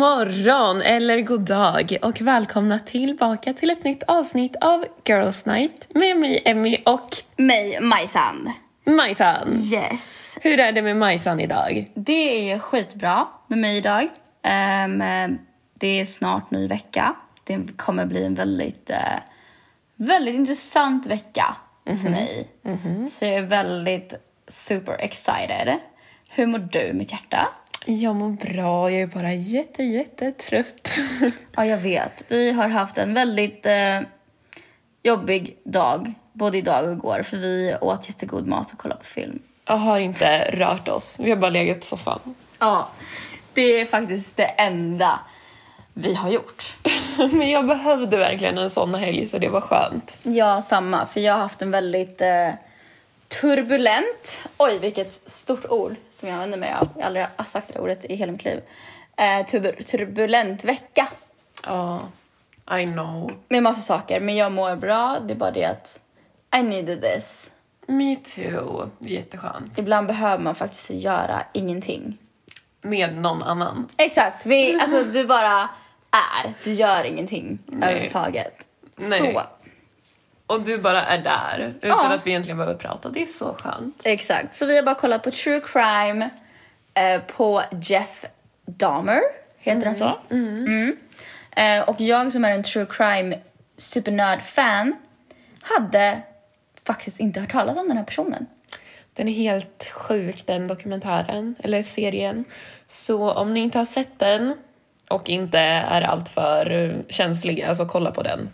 Morgon eller god dag och välkomna tillbaka till ett nytt avsnitt av Girls Night med mig Emmy och Mig, Majsan. Majsan. Yes. Hur är det med Majsan idag? Det är skitbra med mig idag. Ehm, det är snart ny vecka. Det kommer bli en väldigt, eh, väldigt intressant vecka för mig. Så jag är väldigt super excited. Hur mår du, mitt hjärta? Jag mår bra, jag är bara jätte, jättetrött. Ja, jag vet. Vi har haft en väldigt eh, jobbig dag, både idag och igår, för vi åt jättegod mat och kollade på film. Jag har inte rört oss, vi har bara legat i soffan. Ja, det är faktiskt det enda vi har gjort. Men jag behövde verkligen en sån helg så det var skönt. Ja, samma. För jag har haft en väldigt eh, turbulent, oj vilket stort ord som jag använder mig av. Jag har aldrig sagt det ordet i hela mitt liv. Eh, turbul- turbulent vecka Ja, I know. med massa saker. Men jag mår bra, det är bara det att I needed this. Me too. Jätteskönt. Ibland behöver man faktiskt göra ingenting. Med någon annan. Exakt, vi, alltså du bara är, du gör ingenting överhuvudtaget. Nej. Så, Och du bara är där utan Ja. att vi egentligen behöver prata. Det är så skönt. exakt. Så vi har bara kollat på true crime eh, på Jeff Dahmer, heter han så? Mm. Eh, och jag som är en true crime supernörd-fan hade faktiskt inte hört talas om den här personen. Den är helt sjuk den dokumentären, eller serien. Så om ni inte har sett den och inte är alltför känsliga så kolla på den.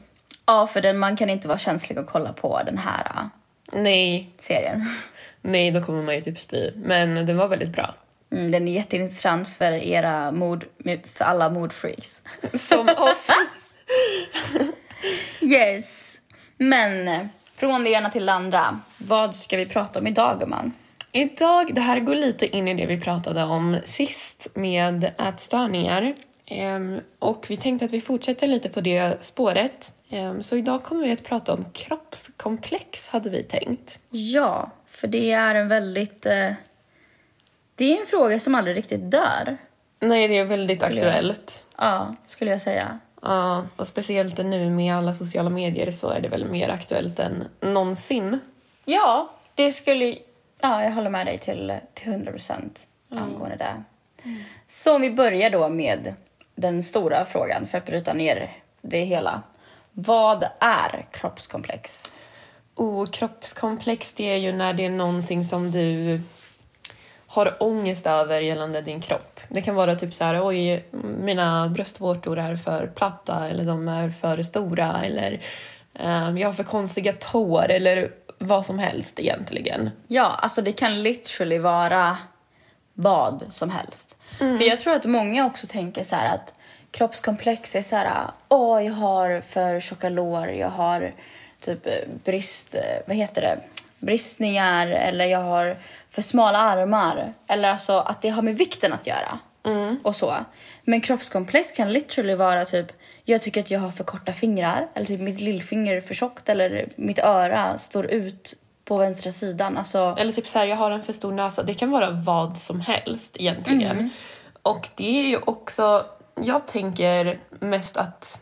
Ja, för den, man kan inte vara känslig och kolla på den här eh, Nej, serien. nej då kommer man ju typ spy. Men den var väldigt bra. Mm, den är jätteintressant för era mord, för alla mordfreaks. Som oss. Yes. Men från det ena till det andra. Vad ska vi prata om idag, gumman? Idag, det här går lite in i det vi pratade om sist med ätstörningar. Ehm, och vi tänkte att vi fortsätter lite på det spåret. Ehm, så idag kommer vi att prata om kroppskomplex, hade vi tänkt. Ja, för det är en väldigt... Eh, det är en fråga som aldrig riktigt dör. Nej, det är väldigt Skulle jag- aktuellt. Ja, skulle jag säga. Ja, och speciellt nu med alla sociala medier så är det väl mer aktuellt än någonsin. Ja, det skulle... Ja, jag håller med dig till, till 100 procent angående det. Så om vi börjar då med den stora frågan för att bryta ner det hela. Vad är kroppskomplex? Och kroppskomplex, det är ju när det är någonting som du har ångest över gällande din kropp. Det kan vara typ så här, oj, mina bröstvårtor är för platta eller de är för stora eller eh, jag har för konstiga tår eller vad som helst egentligen. Ja, alltså det kan literally vara vad som helst. För jag tror att många också tänker så här att kroppskomplex är så här, åh jag har för tjocka lår, jag har typ eh, brist, eh, vad heter det, bristningar eller jag har för smala armar. Eller alltså att det har med vikten att göra. Och så. Men kroppskomplex kan literally vara typ, jag tycker att jag har för korta fingrar. Eller typ mitt lillfinger är för tjockt. Eller mitt öra står ut på vänstra sidan. Alltså, Eller typ så här, jag har en för stor näsa. Det kan vara vad som helst egentligen. Och det är ju också, jag tänker mest att,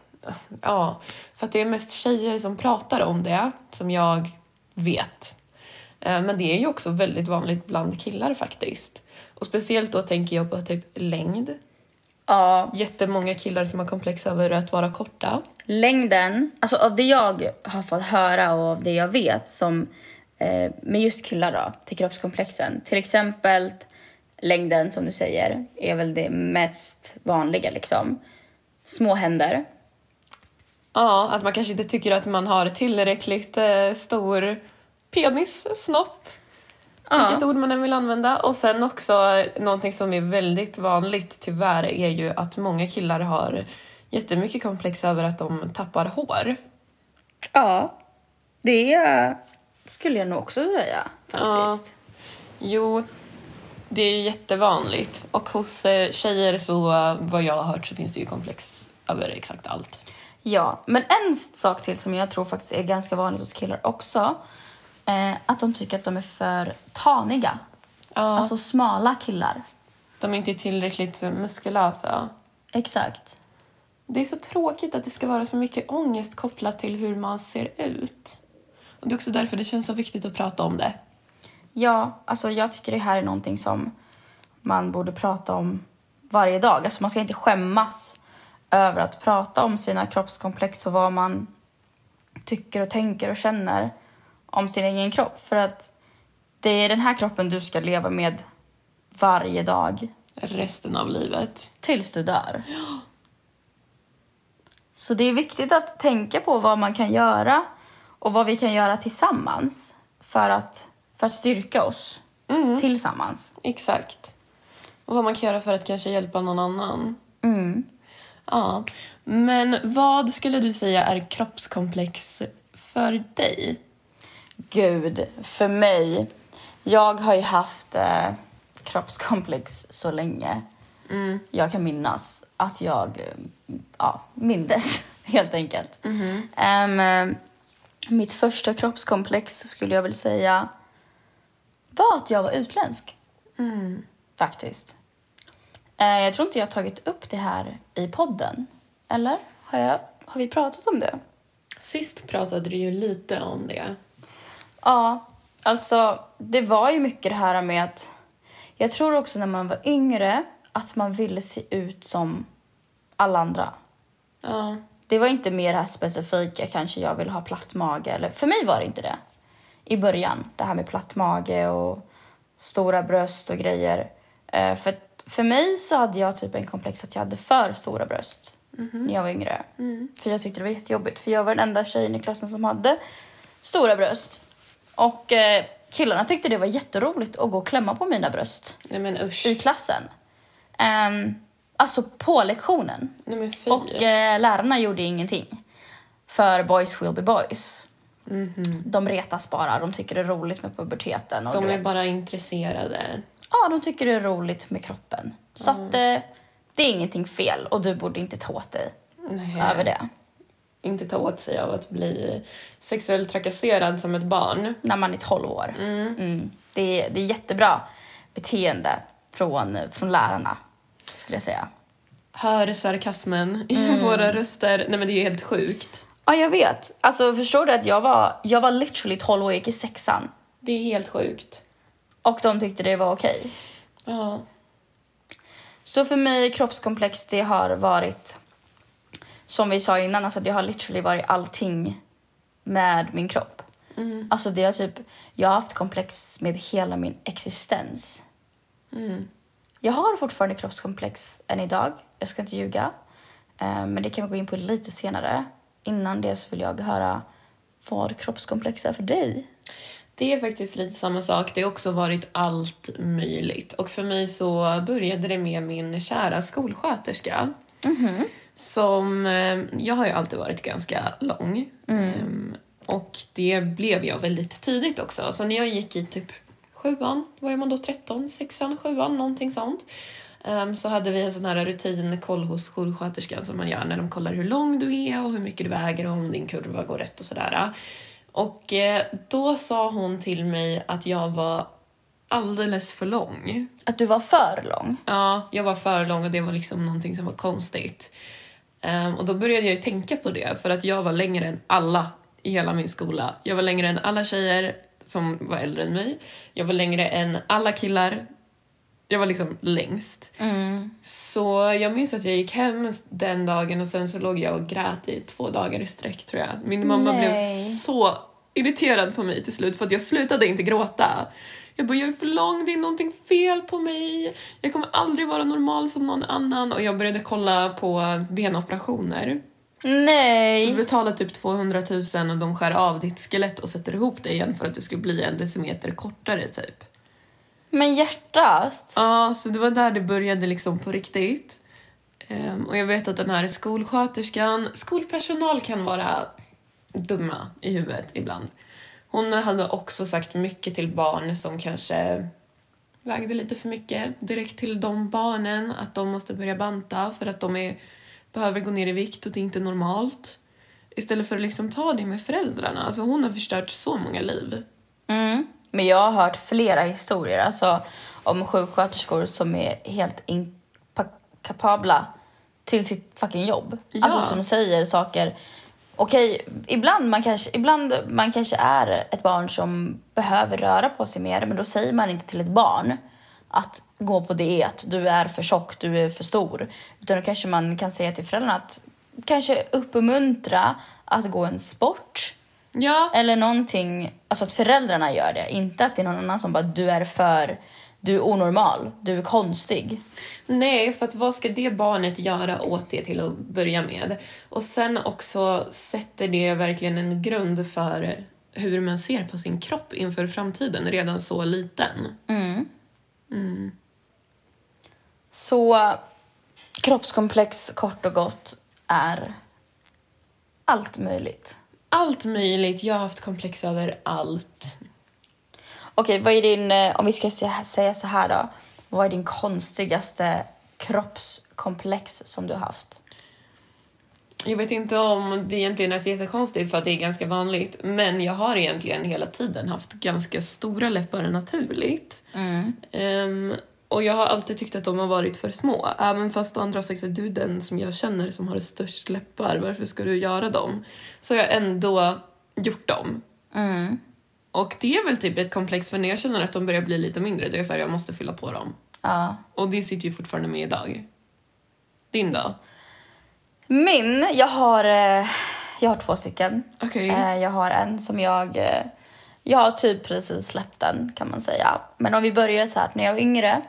ja, för att det är mest tjejer som pratar om det, som jag vet. Eh, Men det är ju också väldigt vanligt bland killar faktiskt. Och speciellt då tänker jag på typ längd. ja, Jättemånga killar som har komplex över att vara korta. längden, alltså av det jag har fått höra och av det jag vet som eh, med just killar då, till kroppskomplexen. Till exempel längden som du säger är väl det mest vanliga liksom. Små händer. Ja, att man kanske inte tycker att man har tillräckligt eh, stor penis, snopp. Vilket ord man än vill använda. Och sen också någonting som är väldigt vanligt tyvärr är ju att många killar har jättemycket komplex över att de tappar hår. Ja, det skulle jag nog också säga faktiskt. Jo, det är ju jättevanligt. Och hos eh, tjejer så, vad jag har hört, så finns det ju komplex över exakt allt. Ja, men en sak till som jag tror faktiskt är ganska vanligt hos killar också. Eh, att de tycker att de är för taniga. Ja, Alltså smala killar. de är inte tillräckligt muskulösa. Exakt. Det är så tråkigt att det ska vara så mycket ångest kopplat till hur man ser ut. Och det är också därför det känns så viktigt att prata om det. Ja, alltså jag tycker det här är någonting som man borde prata om varje dag. Alltså man ska inte skämmas över att prata om sina kroppskomplex och vad man tycker och tänker och känner om sin egen kropp. För att det är den här kroppen du ska leva med varje dag Resten av livet. tills du dör. Så det är viktigt att tänka på vad man kan göra och vad vi kan göra tillsammans för att, för att styrka oss Mm, tillsammans. exakt. Och vad man kan göra för att kanske hjälpa någon annan. Mm. Ja. Men vad skulle du säga är kroppskomplex för dig? Gud, för mig. Jag har ju haft eh, kroppskomplex så länge Mm. jag kan minnas att jag eh, ja, mindes, helt enkelt. Ehm, eh, mitt första kroppskomplex skulle jag väl säga var att jag var utländsk, Mm. faktiskt. Eh, jag tror inte jag har tagit upp det här i podden. Eller? Har, jag, har vi pratat om det? Sist pratade du ju lite om det. Ja, alltså det var ju mycket det här med att jag tror också när man var yngre att man ville se ut som alla andra. Ja. Det var inte mer det här specifika, kanske jag vill ha platt mage. Eller, för mig var det inte det i början. Det här med platt mage och stora bröst och grejer. Eh, för, för mig så hade jag typ en komplex att jag hade för stora bröst när jag var yngre. Mm. För jag tyckte det var jättejobbigt. För jag var den enda tjejen i klassen som hade stora bröst. Och eh, killarna tyckte det var jätteroligt att gå och klämma på mina bröst Nej men usch. i klassen. Ehm, alltså på lektionen. Nej. Och eh, lärarna gjorde ingenting. För boys will be boys. Mhm. De retas bara. De tycker det är roligt med puberteten. Och De är vet, bara intresserade. Ja, de tycker det är roligt med kroppen. Så att eh, det är ingenting fel och du borde inte ta åt dig Nej. över det. Inte ta åt sig av att bli sexuellt trakasserad som ett barn. När man är 12 år. Mm. Mm. Det, är, det är jättebra beteende från, från lärarna, skulle jag säga. Hör sarkasmen i Mm. våra röster. Nej men det är ju helt sjukt. Ja, jag vet. Alltså, förstår du att jag var, jag var literally 12 år och gick i sexan. Det är helt sjukt. Och de tyckte det var okej. Ja. Så för mig, kroppskomplex, det har varit... Som vi sa innan, alltså det har literally varit allting med min kropp. Mm. Alltså det har typ... Jag har haft komplex med hela min existens. Mm. Jag har fortfarande kroppskomplex än idag. Jag ska inte ljuga. Eh, Men det kan vi gå in på lite senare. Innan det så vill jag höra vad kroppskomplex är för dig. Det är faktiskt lite samma sak. Det har också varit allt möjligt. Och för mig så började det med min kära skolsköterska. Som, eh, jag har ju alltid varit ganska lång. Ehm, och det blev jag väldigt tidigt också. Så när jag gick i typ sjuan, vad är man då, 13, sexan, sjuan, någonting sånt. Ehm, så hade vi en sån här rutinkoll hos skolsköterskan som man gör när de kollar hur lång du är och hur mycket du väger och om din kurva går rätt och sådär. Och eh, då sa hon till mig att jag var alldeles för lång. Att du var för lång. Ja, jag var för lång och det var liksom någonting som var konstigt. Ehm, och då började jag ju tänka på det för att jag var längre än alla i hela min skola. Jag var längre än alla tjejer som var äldre än mig. Jag var längre än alla killar. Jag var liksom längst. Mm. Så jag minns att jag gick hem den dagen och sen så låg jag och grät i två dagar i sträck tror jag. Min mamma blev Nej. så irriterad på mig till slut för att jag slutade inte gråta. Jag bara, jag är för lång, det är någonting fel på mig. Jag kommer aldrig vara normal som någon annan. Och jag började kolla på benoperationer. Så du Nej! betalar typ 200 000 och de skär av ditt skelett och sätter ihop det igen för att du ska bli en decimeter kortare typ. Men hjärtat. Ja, så det var där det började liksom på riktigt. Ehm, och jag vet att den här skolsköterskan, skolpersonal kan vara dumma i huvudet ibland. Hon hade också sagt mycket till barn som kanske vägde lite för mycket direkt till de barnen att de måste börja banta för att de är, behöver gå ner i vikt och det är inte normalt. Istället för att liksom ta det med föräldrarna. Alltså hon har förstört så många liv. Mm. Men jag har hört flera historier alltså, om sjuksköterskor som är helt inkapabla till sitt fucking jobb. Ja. Alltså som säger saker. Okej, ibland, man kanske, ibland man kanske är ett barn som behöver röra på sig mer men då säger man inte till ett barn att gå på diet, du är för tjock, du är för stor. Utan då kanske man kan säga till föräldrarna att kanske uppmuntra att gå en sport Ja, eller någonting, alltså att föräldrarna gör det. Inte att det är någon annan som bara du är för, du är onormal, du är konstig. nej, för att vad ska det barnet göra åt det till att börja med? Och sen också sätter det verkligen en grund för hur man ser på sin kropp inför framtiden redan så liten. Mm. Mm. Så kroppskomplex kort och gott är allt möjligt. Allt möjligt, jag har haft komplex över allt. Okej, vad är din, eh, om vi ska säga så här då. Vad är din konstigaste kroppskomplex som du har haft? Jag vet inte om det egentligen är så jättekonstigt för att det är ganska vanligt, men jag har egentligen hela tiden haft ganska stora läppar naturligt. Mm. Ehm, och jag har alltid tyckt att de har varit för små. Även fast andra har sagt att du är den som jag känner som har störst läppar, varför ska du göra dem? Så har jag ändå gjort dem. Mm. Och det är väl typ ett komplex för när jag känner att de börjar bli lite mindre, då är jag såhär, jag måste fylla på dem. Ja. Och det sitter ju fortfarande med idag. Din då? Min, jag har, eh, jag har två stycken. Okej. Eh, Jag har en som jag... eh, Jag har typ precis släppt den kan man säga. Men om vi börjar så här, när jag var yngre.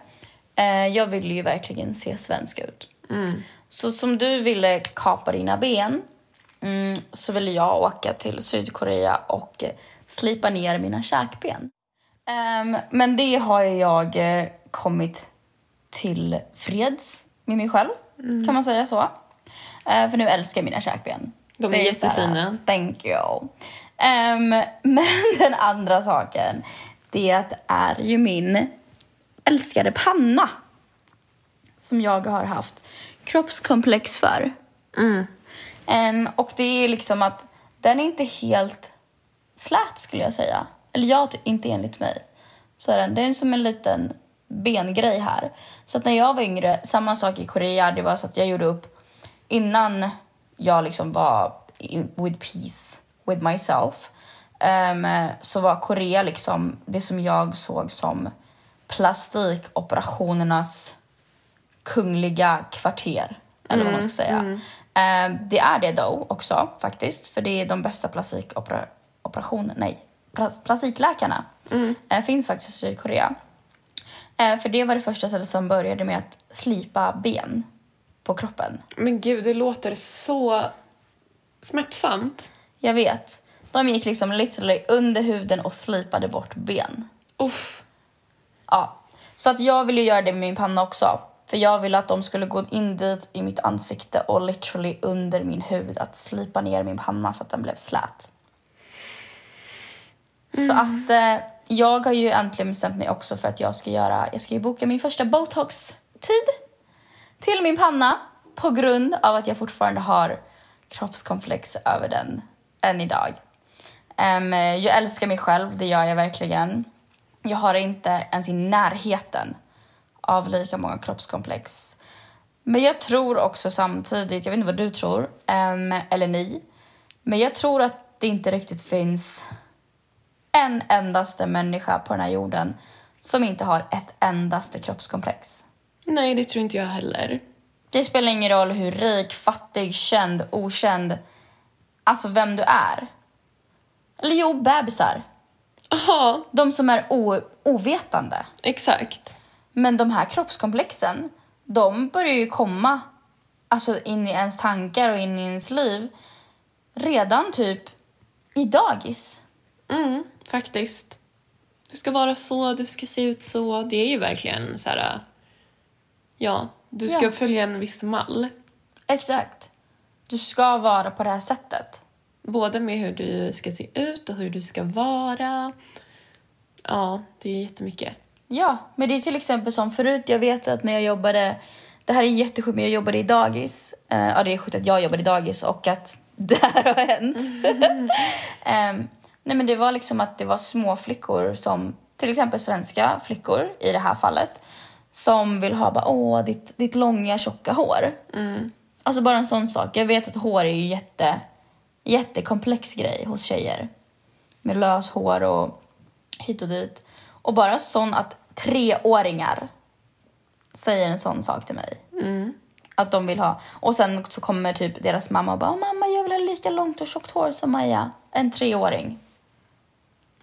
Eh, Jag ville ju verkligen se svensk ut. Mm. Så som du ville kapa dina ben mm, så ville jag åka till Sydkorea och eh, slipa ner mina käkben. Ehm, men det har jag eh, kommit till freds med mig själv, kan man säga så. Eh, för nu älskar jag mina käkben. De är Det så här, jättefina. thank you. Ehm, men den andra saken, det är ju min älskade panna. Som jag har haft kroppskomplex för. Mm. Ehm, och det är liksom att den är inte helt slät skulle jag säga. Eller jag, inte enligt mig. Så är den, det är som en liten bengrej här. Så att när jag var yngre, samma sak i Korea, det var så att jag gjorde upp innan jag liksom var in, with peace with myself. ehm, så var Korea liksom det som jag såg som plastikoperationernas kungliga kvarter. Eller vad man ska säga. Eh, det är det då också faktiskt. För det är de bästa plastikoperationerna, nej, plas- plastikläkarna. Eh, finns faktiskt i Sydkorea. Eh, för det var det första stället som började med att slipa ben på kroppen. Men gud, det låter så smärtsamt. Jag vet. De gick liksom literally under huden och slipade bort ben. Uff. Ja. Så att jag ville göra det med min panna också. För jag ville att de skulle gå in dit i mitt ansikte och literally under min hud att slipa ner min panna så att den blev slät. Så att eh, jag har ju äntligen bestämt mig också för att jag ska göra, jag ska ju boka min första botox-tid till min panna på grund av att jag fortfarande har kroppskomplex över den än idag. Em, jag älskar mig själv, det gör jag verkligen. Jag har inte ens i närheten av lika många kroppskomplex. Men jag tror också samtidigt, jag vet inte vad du tror, eller ni, men jag tror att det inte riktigt finns en endaste människa på den här jorden som inte har ett endaste kroppskomplex. Nej, det tror inte jag heller. Det spelar ingen roll hur rik, fattig, känd, okänd, alltså vem du är. Eller jo, bebisar. Aha, De som är ovetande. exakt. Men de här kroppskomplexen, de börjar ju komma alltså in i ens tankar och in i ens liv redan typ i dagis. Mm, faktiskt. Du ska vara så, du ska se ut så. Det är ju verkligen så här... Ja, du ska Ja. följa en viss mall. Exakt. Du ska vara på det här sättet. Både med hur du ska se ut och hur du ska vara. Ja, det är jättemycket. Ja, men det är till exempel som förut, jag vet att när jag jobbade, det här är jättesjukt, men jag jobbade i dagis. Eh, ja, det är sjukt att jag jobbade i dagis och att det här har hänt. Em, nej, men det var liksom att det var små flickor som, till exempel svenska flickor i det här fallet, som vill ha bara, åh, ditt, ditt långa tjocka hår. Mm. Alltså bara en sån sak. Jag vet att hår är ju jätte, jättekomplex grej hos tjejer. Med lös hår och hit och dit. Och bara sån att treåringar säger en sån sak till mig. Mm. Att de vill ha. Och sen så kommer typ deras mamma och bara mamma jag vill ha lika långt och tjockt hår som Maja. En treåring.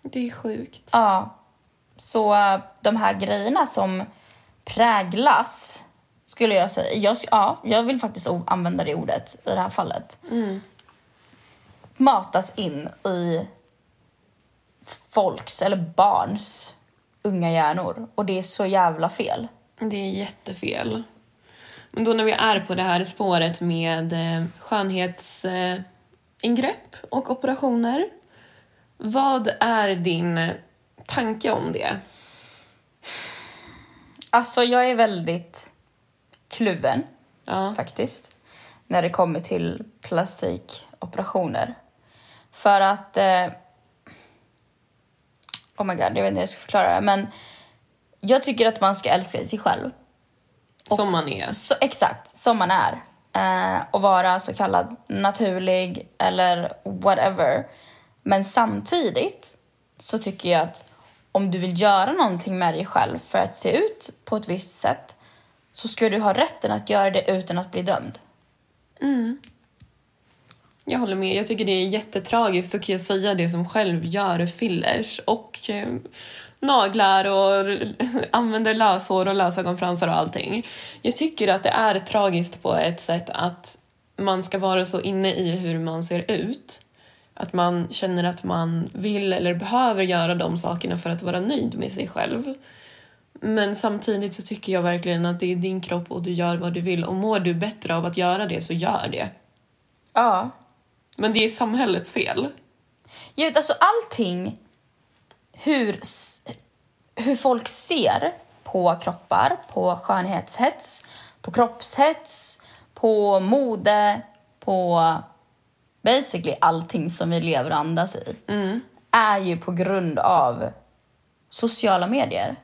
Det är sjukt. Ja. Så äh, de här grejerna som präglas skulle jag säga. Jag, ja, jag vill faktiskt använda det ordet i det här fallet. Mm. Matas in i folks eller barns unga hjärnor. Och det är så jävla fel. Det är jättefel. Men då när vi är på det här spåret med eh, skönhetsingrepp ingrepp och operationer. Vad är din tanke om det? Alltså jag är väldigt kluven Ja. faktiskt. När det kommer till plastikoperationer. För att... Eh, oh my god, jag vet inte hur jag ska förklara det. Men jag tycker att man ska älska sig själv. Som man är. Så, exakt, som man är. Eh, och vara så kallad naturlig eller whatever. Men samtidigt så tycker jag att om du vill göra någonting med dig själv för att se ut på ett visst sätt så ska du ha rätten att göra det utan att bli dömd. Jag håller med. Jag tycker det är jättetragiskt. Då kan jag säga det som själv gör fillers och eh, naglar och använder löshår och lösögonfransar och allting. Jag tycker att det är tragiskt på ett sätt att man ska vara så inne i hur man ser ut. Att man känner att man vill eller behöver göra de sakerna för att vara nöjd med sig själv. Men samtidigt så tycker jag verkligen att det är din kropp och du gör vad du vill och mår du bättre av att göra det så gör det. Ja. Men det är samhällets fel. Jag vet, alltså allting, hur, hur folk ser på kroppar, på skönhetshets, på kroppshets, på mode, på basically allting som vi lever och andas i, är ju på grund av sociala medier.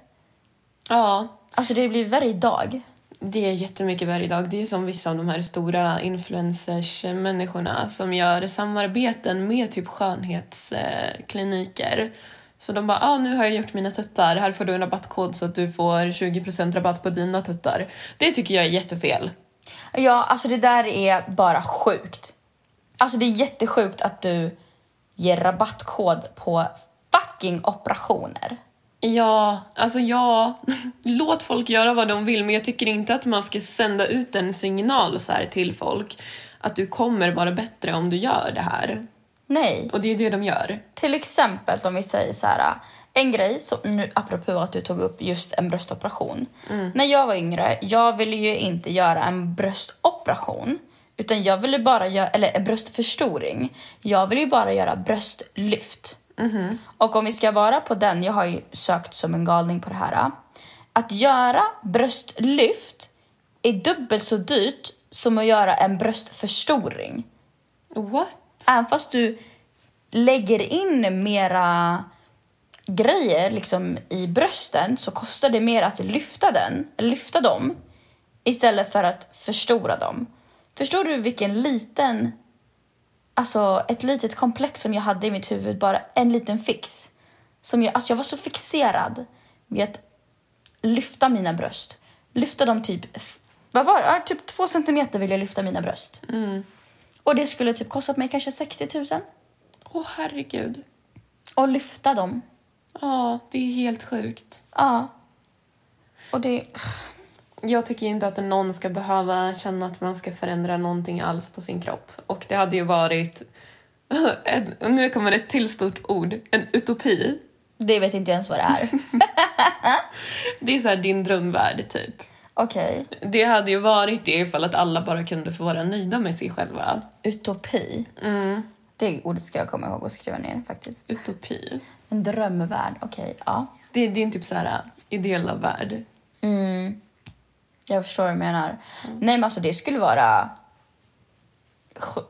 Ja, Alltså det blir värre idag det är jättemycket värre idag. Det är som vissa av de här stora influencers-människorna eh, som gör samarbeten med typ skönhetskliniker. Så de bara, ah, nu har jag gjort mina tuttar, här får du en rabattkod så att du får 20% rabatt på dina tuttar. Det tycker jag är jättefel. Ja, alltså det där är bara sjukt. Alltså det är jättesjukt att du ger rabattkod på fucking operationer. Ja, alltså ja, låt folk göra vad de vill men jag tycker inte att man ska sända ut en signal så här till folk att du kommer vara bättre om du gör det här. Nej. Och det är det de gör. Till exempel om vi säger så här, en grej, så, nu apropå att du tog upp just en bröstoperation. När jag var yngre, jag ville ju inte göra en bröstoperation. Utan jag ville bara göra, eller en bröstförstoring. Jag ville ju bara göra bröstlyft. Och om vi ska vara på den, jag har ju sökt som en galning på det här. Att göra bröstlyft är dubbelt så dyrt som att göra en bröstförstoring. What? Även fast du lägger in mera grejer liksom i brösten så kostar det mer att lyfta den, lyfta dem istället för att förstora dem. Förstår du vilken liten, alltså ett litet komplex som jag hade i mitt huvud, bara en liten fix. Som jag, alltså jag var så fixerad vid att lyfta mina bröst. Lyfta dem typ, vad var det? Typ två centimeter vill jag lyfta mina bröst. Och det skulle typ kostat mig kanske 60 000 Åh herregud. och lyfta dem. Ja, det är helt sjukt. Ja. Och det... Jag tycker inte att någon ska behöva känna att man ska förändra någonting alls på sin kropp. Och det hade ju varit, en, nu kommer ett till stort ord, en utopi. Det vet inte ens vad det är. Det är så här din drömvärld typ. Okej. Det hade ju varit det ifall att alla bara kunde få vara nöjda med sig själva. Utopi. Mm, Det ordet ska jag komma ihåg och skriva ner faktiskt. utopi. En drömvärld. Okej, ja. Det är din typ så här ideella värld. Mm. Jag förstår vad du menar. Nej men alltså det skulle vara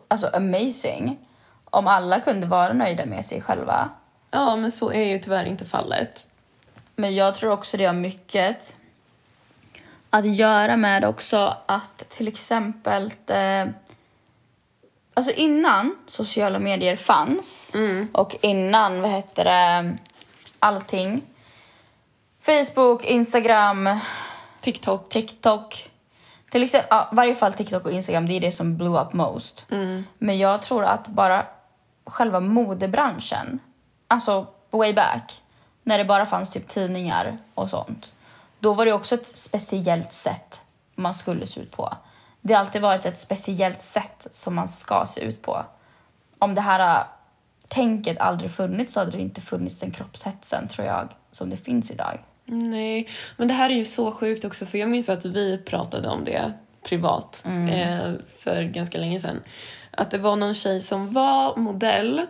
alltså amazing om alla kunde vara nöjda med sig själva. Ja, men så är ju tyvärr inte fallet. Men jag tror också det har mycket att göra med också att till exempel eh, Alltså innan sociala medier fanns och innan, vad heter det, allting. Facebook, Instagram, TikTok. TikTok. Till exempel, ja, varje fall TikTok och Instagram, det är det som blew up most. Men jag tror att bara själva modebranschen, alltså way back, när det bara fanns typ tidningar och sånt. Då var det också ett speciellt sätt man skulle se ut på. Det har alltid varit ett speciellt sätt som man ska se ut på. Om det här äh, tänket aldrig funnits så hade det inte funnits den kroppshetsen tror jag som det finns idag. Nej, men det här är ju så sjukt också för jag minns att vi pratade om det privat eh, för ganska länge sedan. Att det var någon tjej som var modell,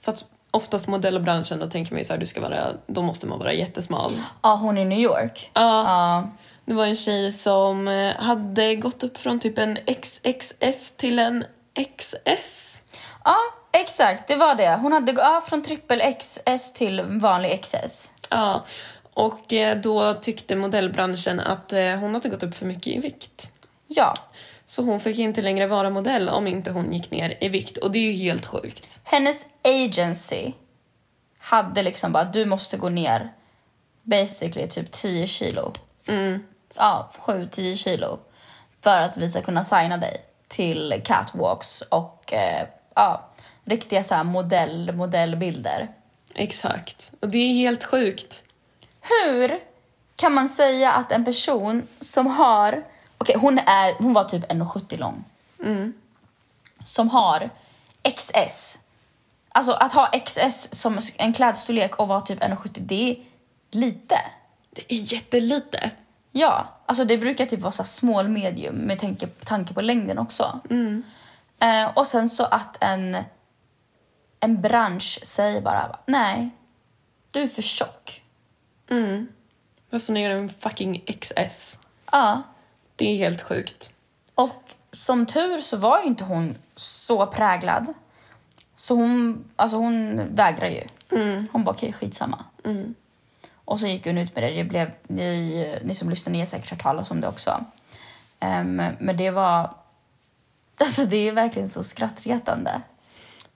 för att oftast modellbranschen då tänker man ju så här, du ska vara, då måste man vara jättesmal. Ja, hon i New York. Ja, Ja. det var en tjej som eh, hade gått upp från typ en XXS till en XS. Ja, exakt. Det var det. Hon hade gått från trippel XS till vanlig XS. Ja, och eh, då tyckte modellbranschen att eh, hon hade gått upp för mycket i vikt. Ja. Så hon fick inte längre vara modell om inte hon gick ner i vikt och det är ju helt sjukt. Hennes agency hade liksom bara, du måste gå ner basically typ 10 kilo. Mm. Ja, 7-10 kilo. För att vi ska kunna signa dig till catwalks och eh, ja, riktiga så här modell, modellbilder. Exakt. Och det är helt sjukt. Hur kan man säga att en person som har, okej hon, är, hon var typ 1,70 lång. Mm. Som har XS. Alltså att ha XS som en klädstorlek och vara typ 1,70 det är lite. Det är jättelite. Ja, alltså det brukar typ vara så small medium med tanke, tanke på längden också. Eh, och sen så att en, en bransch säger bara nej, du är för tjock. Mm. Så är det en fucking XS. Ja, Det är helt sjukt. och som tur så var ju inte hon så präglad. Så hon, alltså hon vägrar ju. Hon bara okej, skitsamma. Mm. Och så gick hon ut med det. det blev, ni, ni som lyssnar, ni har säkert hört talas om det också. Ehm, men det var... Alltså det är verkligen så skrattretande.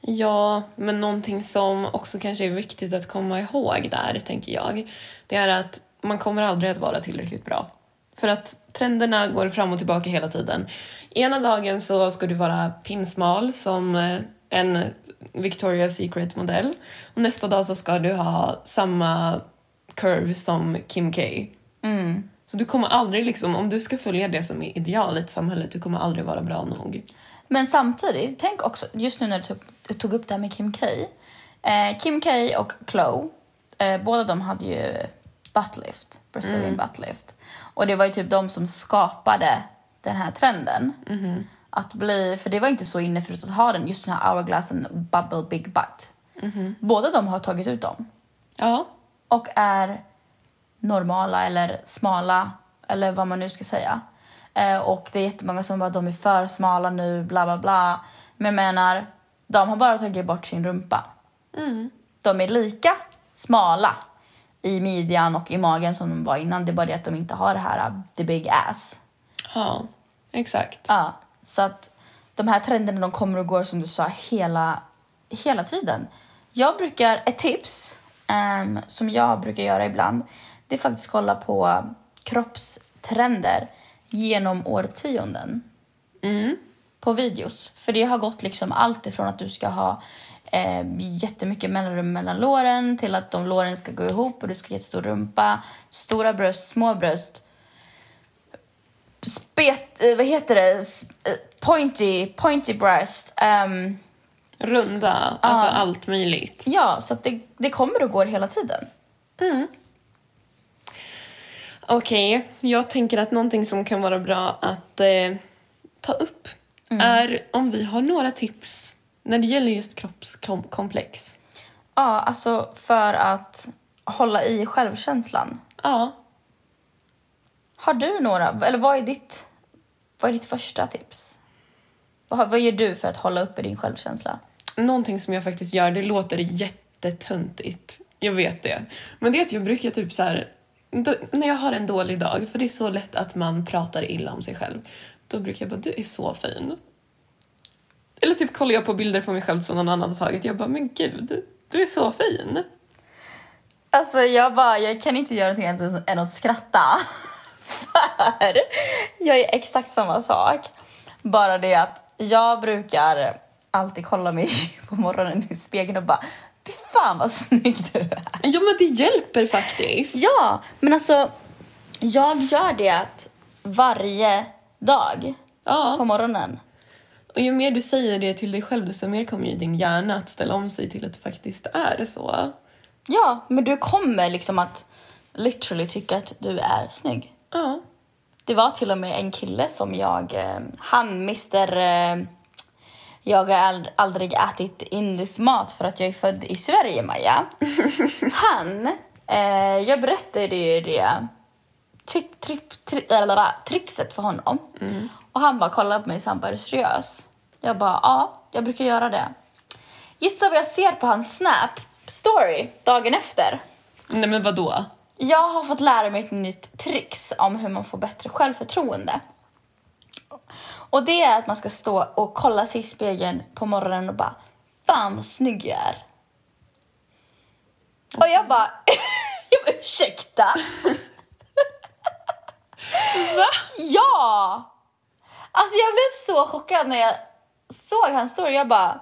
Ja, men någonting som också kanske är viktigt att komma ihåg där, tänker jag, det är att man kommer aldrig att vara tillräckligt bra. För att trenderna går fram och tillbaka hela tiden. Ena dagen så ska du vara pinsmal som eh, en Victoria's Secret-modell och nästa dag så ska du ha samma curve som Kim K. Mm. Så du kommer aldrig liksom, om du ska följa det som är idealet i samhället, du kommer aldrig vara bra nog. Men samtidigt, tänk också, just nu när du tog, tog upp det här med Kim K. Eh, Kim K och Chloe, eh, båda de hade ju buttlift, Brazilian buttlift. Och det var ju typ de som skapade den här trenden. Att bli, för det var inte så inne förut att ha den, just den här hourglass and bubble big butt. Båda de har tagit ut dem. Ja, och är normala eller smala eller vad man nu ska säga. Eh, och det är jättemånga som bara de är för smala nu, bla bla bla. Men jag menar, de har bara tagit bort sin rumpa. De är lika smala i midjan och i magen som de var innan. Det är bara det att de inte har det här uh, the big ass. ja, exakt. Ja, så att de här trenderna de kommer och går som du sa hela, hela tiden. Jag brukar, ett tips ehm, som jag brukar göra ibland det är faktiskt kolla på kroppstrender genom årtionden Mm. på videos. För det har gått liksom allt ifrån att du ska ha eh, jättemycket mellanrum mellan låren till att de låren ska gå ihop och du ska ha jättestor rumpa, stora bröst, små bröst. Spet, eh, vad heter det? Eh, Pointy, pointy breast. ehm, Runda, alltså allt möjligt. ja, så det, det kommer och går hela tiden. Okej, jag tänker att någonting som kan vara bra att eh, ta upp är om vi har några tips när det gäller just kroppskomplex. Ja, alltså för att hålla i självkänslan. Ja, Har du några, eller vad är ditt, vad är ditt första tips? Vad, vad gör du för att hålla uppe din självkänsla? någonting som jag faktiskt gör, det låter jättetöntigt. Jag vet det. Men det är att jag brukar typ så här då, när jag har en dålig dag, för det är så lätt att man pratar illa om sig själv, då brukar jag bara du är så fin. Eller typ kollar jag på bilder på mig själv som någon annan har tagit, jag bara men gud, du är så fin. Alltså jag bara, jag kan inte göra någonting annat än att skratta. För jag är exakt samma sak. Bara det att jag brukar alltid kolla mig på morgonen i spegeln och bara Fy fan vad snygg du är. Ja men det hjälper faktiskt. Ja, men alltså jag gör det varje dag på Ja, morgonen. och ju mer du säger det till dig själv desto mer kommer ju din hjärna att ställa om sig till att det faktiskt är så. Ja, men du kommer liksom att literally tycka att du är snygg. Ja. Det var till och med en kille som jag, eh, han Mr. Jag har ald- aldrig ätit indisk mat för att jag är född i Sverige, Maja. Han, eh, jag berättade ju det trick, trick, trick, eller, trixet för honom. Och han bara kollade på mig så han bara, är du seriös? Jag bara, ja, jag brukar göra det. Gissa vad jag ser på hans Snap story dagen efter? Nej men vadå? Jag har fått lära mig ett nytt trix om hur man får bättre självförtroende. Och det är att man ska stå och kolla sig i spegeln på morgonen och bara Fan vad snygg jag är. Och jag bara, jag bara ursäkta? Va? Ja! Alltså jag blev så chockad när jag såg hans story. Jag bara,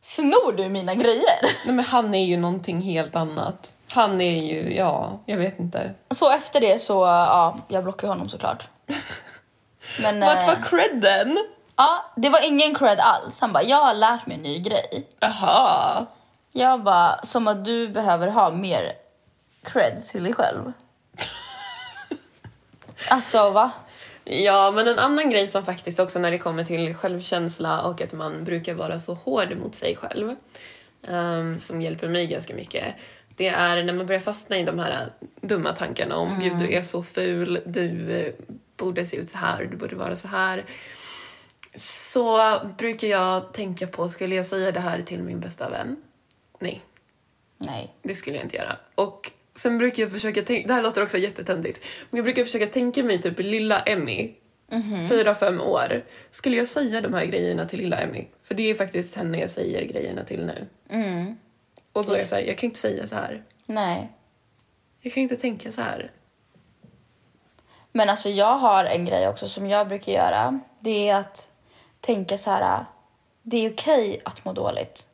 snor du mina grejer? Nej men han är ju någonting helt annat. Han är ju, ja, jag vet inte. Så efter det så, ja, jag blockade honom såklart. Men... Vart eh, var credden? Ja, det var ingen cred alls. Han bara, jag har lärt mig en ny grej. Aha. Jag bara, som att du behöver ha mer cred till dig själv. alltså va? Ja, men en annan grej som faktiskt också när det kommer till självkänsla och att man brukar vara så hård mot sig själv, ehm, som hjälper mig ganska mycket, det är när man börjar fastna i de här dumma tankarna om gud du är så ful, du eh, borde se ut så här, du borde vara så här. Så brukar jag tänka på, skulle jag säga det här till min bästa vän? Nej, Nej. det skulle jag inte göra. Och sen brukar jag försöka tänka, det här låter också jättetöntigt, men jag brukar försöka tänka mig typ lilla Emmy, fyra, fem år. Skulle jag säga de här grejerna till lilla Emmy? För det är faktiskt henne jag säger grejerna till nu. Mm. Och då är jag såhär, jag kan inte säga så här. Nej. Jag kan inte tänka så här. Men alltså jag har en grej också som jag brukar göra. Det är att tänka så här. Det är okej att må dåligt.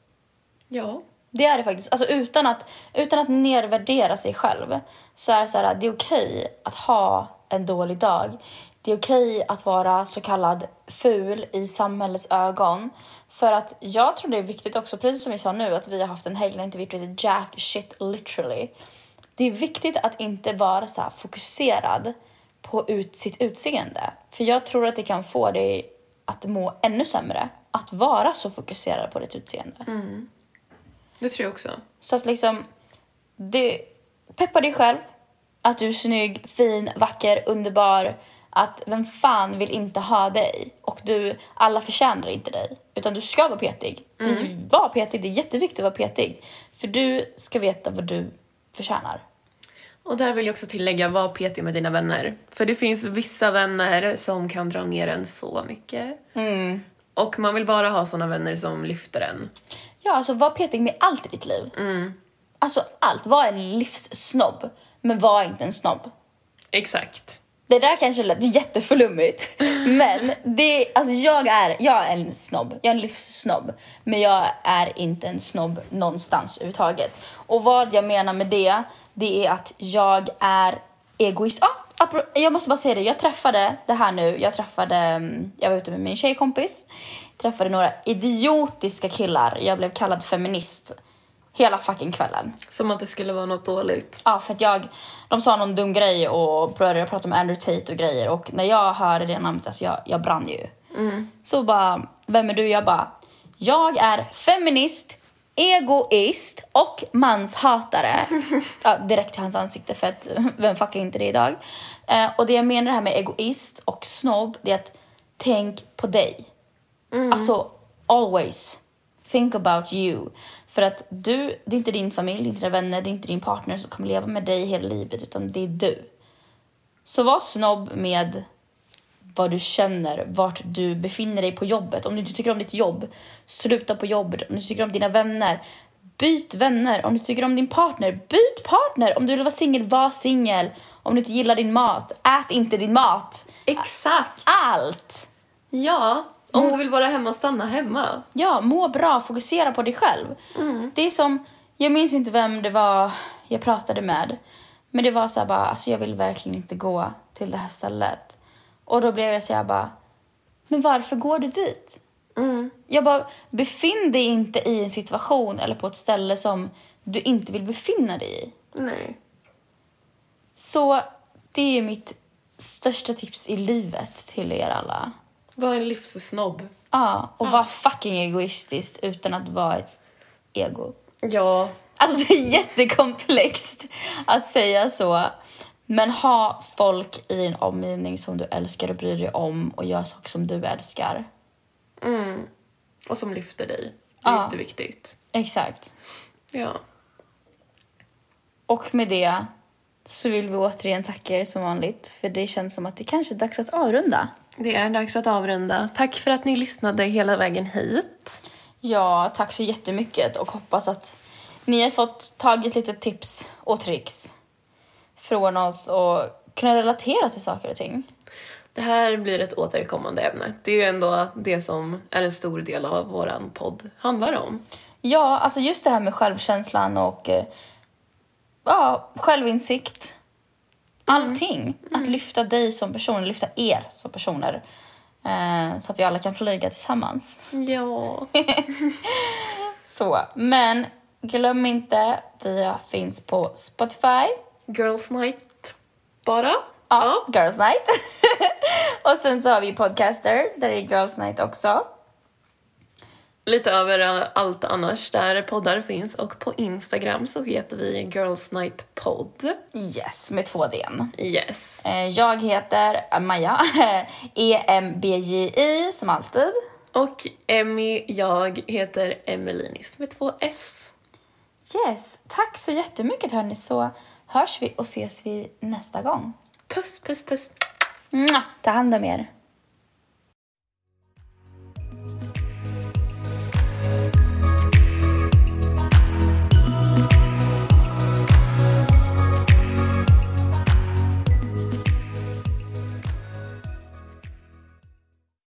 Ja. Det är det faktiskt. Alltså utan att, utan att nedvärdera sig själv. Så är det så här, det är okej att ha en dålig dag. Det är okej att vara så kallad ful i samhällets ögon. För att jag tror det är viktigt också, precis som vi sa nu, att vi har haft en helg när inte vi heter jack shit literally. Det är viktigt att inte vara så fokuserad på ut, sitt utseende. För jag tror att det kan få dig att må ännu sämre. Att vara så fokuserad på ditt utseende. Det tror jag också. Så att liksom, det, peppa dig själv. Att du är snygg, fin, vacker, underbar. Att vem fan vill inte ha dig? Och du, alla förtjänar inte dig. Utan du ska vara petig. Det, var petig, det är jätteviktigt att vara petig. För du ska veta vad du förtjänar. Och där vill jag också tillägga, var petig med dina vänner. För det finns vissa vänner som kan dra ner en så mycket. Och man vill bara ha såna vänner som lyfter en. Ja, alltså var petig med allt i ditt liv. Alltså allt. Var en livssnobb. Men var inte en snobb. Exakt. Det där kanske lät jätteflummigt, men det, alltså jag, är, jag är en snobb. Jag är en livssnobb. Men jag är inte en snobb någonstans överhuvudtaget. Och vad jag menar med det, det är att jag är egoist. Ah, jag måste bara säga det, jag träffade det här nu. Jag träffade, mm, jag var ute med min tjejkompis. Träffade några idiotiska killar. Jag blev kallad feminist hela fucking kvällen. Som att det skulle vara något dåligt. Ja, för att jag, de sa någon dum grej och började prata om Andrew Tate och grejer och när jag hörde det namnet, alltså jag, jag brann ju. Så bara, vem är du? Jag bara, jag är feminist, egoist och manshatare. ja, direkt till hans ansikte för att vem fuckar inte det idag? Eh, och det jag menar här med egoist och snobb, det är att tänk på dig. Alltså, always. think about you. För att du, det är inte din familj, det är inte dina vänner, det är inte din partner som kommer leva med dig hela livet, utan det är du. Så var snobb med vad du känner, vart du befinner dig på jobbet. Om du inte tycker om ditt jobb, sluta på jobbet. Om du tycker om dina vänner, byt vänner. Om du tycker om din partner, byt partner. Om du vill vara singel, var singel. Om du inte gillar din mat, ät inte din mat. Exakt! Allt! Ja, om du vill vara hemma, stanna hemma. Ja, må bra, fokusera på dig själv. Det är som, jag minns inte vem det var jag pratade med. Men det var så här bara, alltså jag vill verkligen inte gå till det här stället. Och då blev jag så här bara, men varför går du dit? Mm. Jag bara, befinn dig inte i en situation eller på ett ställe som du inte vill befinna dig i. Nej. Så det är mitt största tips i livet till er alla. Var en livssnobb. Ja, och var fucking egoistisk utan att vara ett ego. Ja, Alltså det är jättekomplext att säga så. Men ha folk i din omgivning som du älskar och bryr dig om och gör saker som du älskar. mm. och som lyfter dig. Det är Ja. jätteviktigt. Exakt. Ja. Och med det så vill vi återigen tacka er som vanligt för det känns som att det kanske är dags att avrunda. Det är dags att avrunda. Tack för att ni lyssnade hela vägen hit. Ja, tack så jättemycket och hoppas att ni har fått tagit lite tips och tricks från oss och kunna relatera till saker och ting. Det här blir ett återkommande ämne. Det är ju ändå det som är en stor del av våran podd handlar om. Ja, alltså just det här med självkänslan och eh, ja, självinsikt. Allting. Att lyfta dig som person, lyfta er som personer. Eh, så att vi alla kan flyga tillsammans. Ja. Så, men glöm inte, vi finns på Spotify. Girls night bara. Ja, Girls Night. och sen så har vi Podcaster, där är Girls Night också. Lite över allt annars där poddar finns och på Instagram så heter vi Girls Night Podd. Yes, med två D. Yes. Eh, Jag heter Maja, E-M-B-J-I som alltid. Och Emmy, jag heter Emelinis med två S. Yes, tack så jättemycket hörni så hörs vi och ses vi nästa gång. Puss, puss, puss. Ta hand om er.